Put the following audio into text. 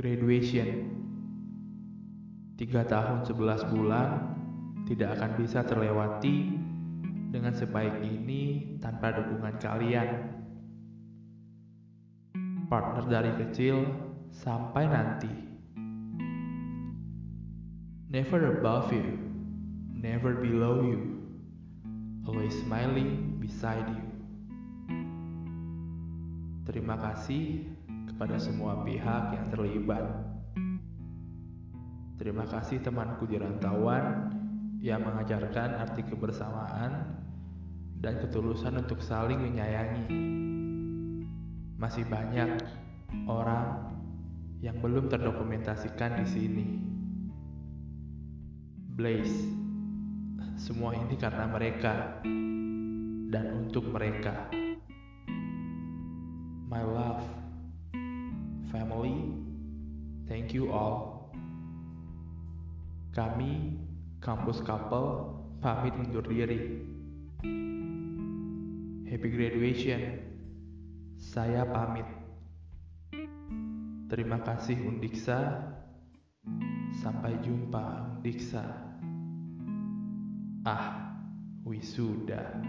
Graduation Tiga tahun sebelas bulan tidak akan bisa terlewati dengan sebaik ini tanpa dukungan kalian. Partner dari kecil sampai nanti. Never above you, never below you, always smiling beside you. Terima kasih kepada semua pihak yang terlibat. Terima kasih temanku di rantauan yang mengajarkan arti kebersamaan dan ketulusan untuk saling menyayangi. Masih banyak orang yang belum terdokumentasikan di sini. Blaze, semua ini karena mereka dan untuk mereka. Family, thank you all. Kami, kampus couple, pamit undur diri. Happy graduation. Saya pamit. Terima kasih Undiksa. Sampai jumpa Undiksa. Ah, wisuda.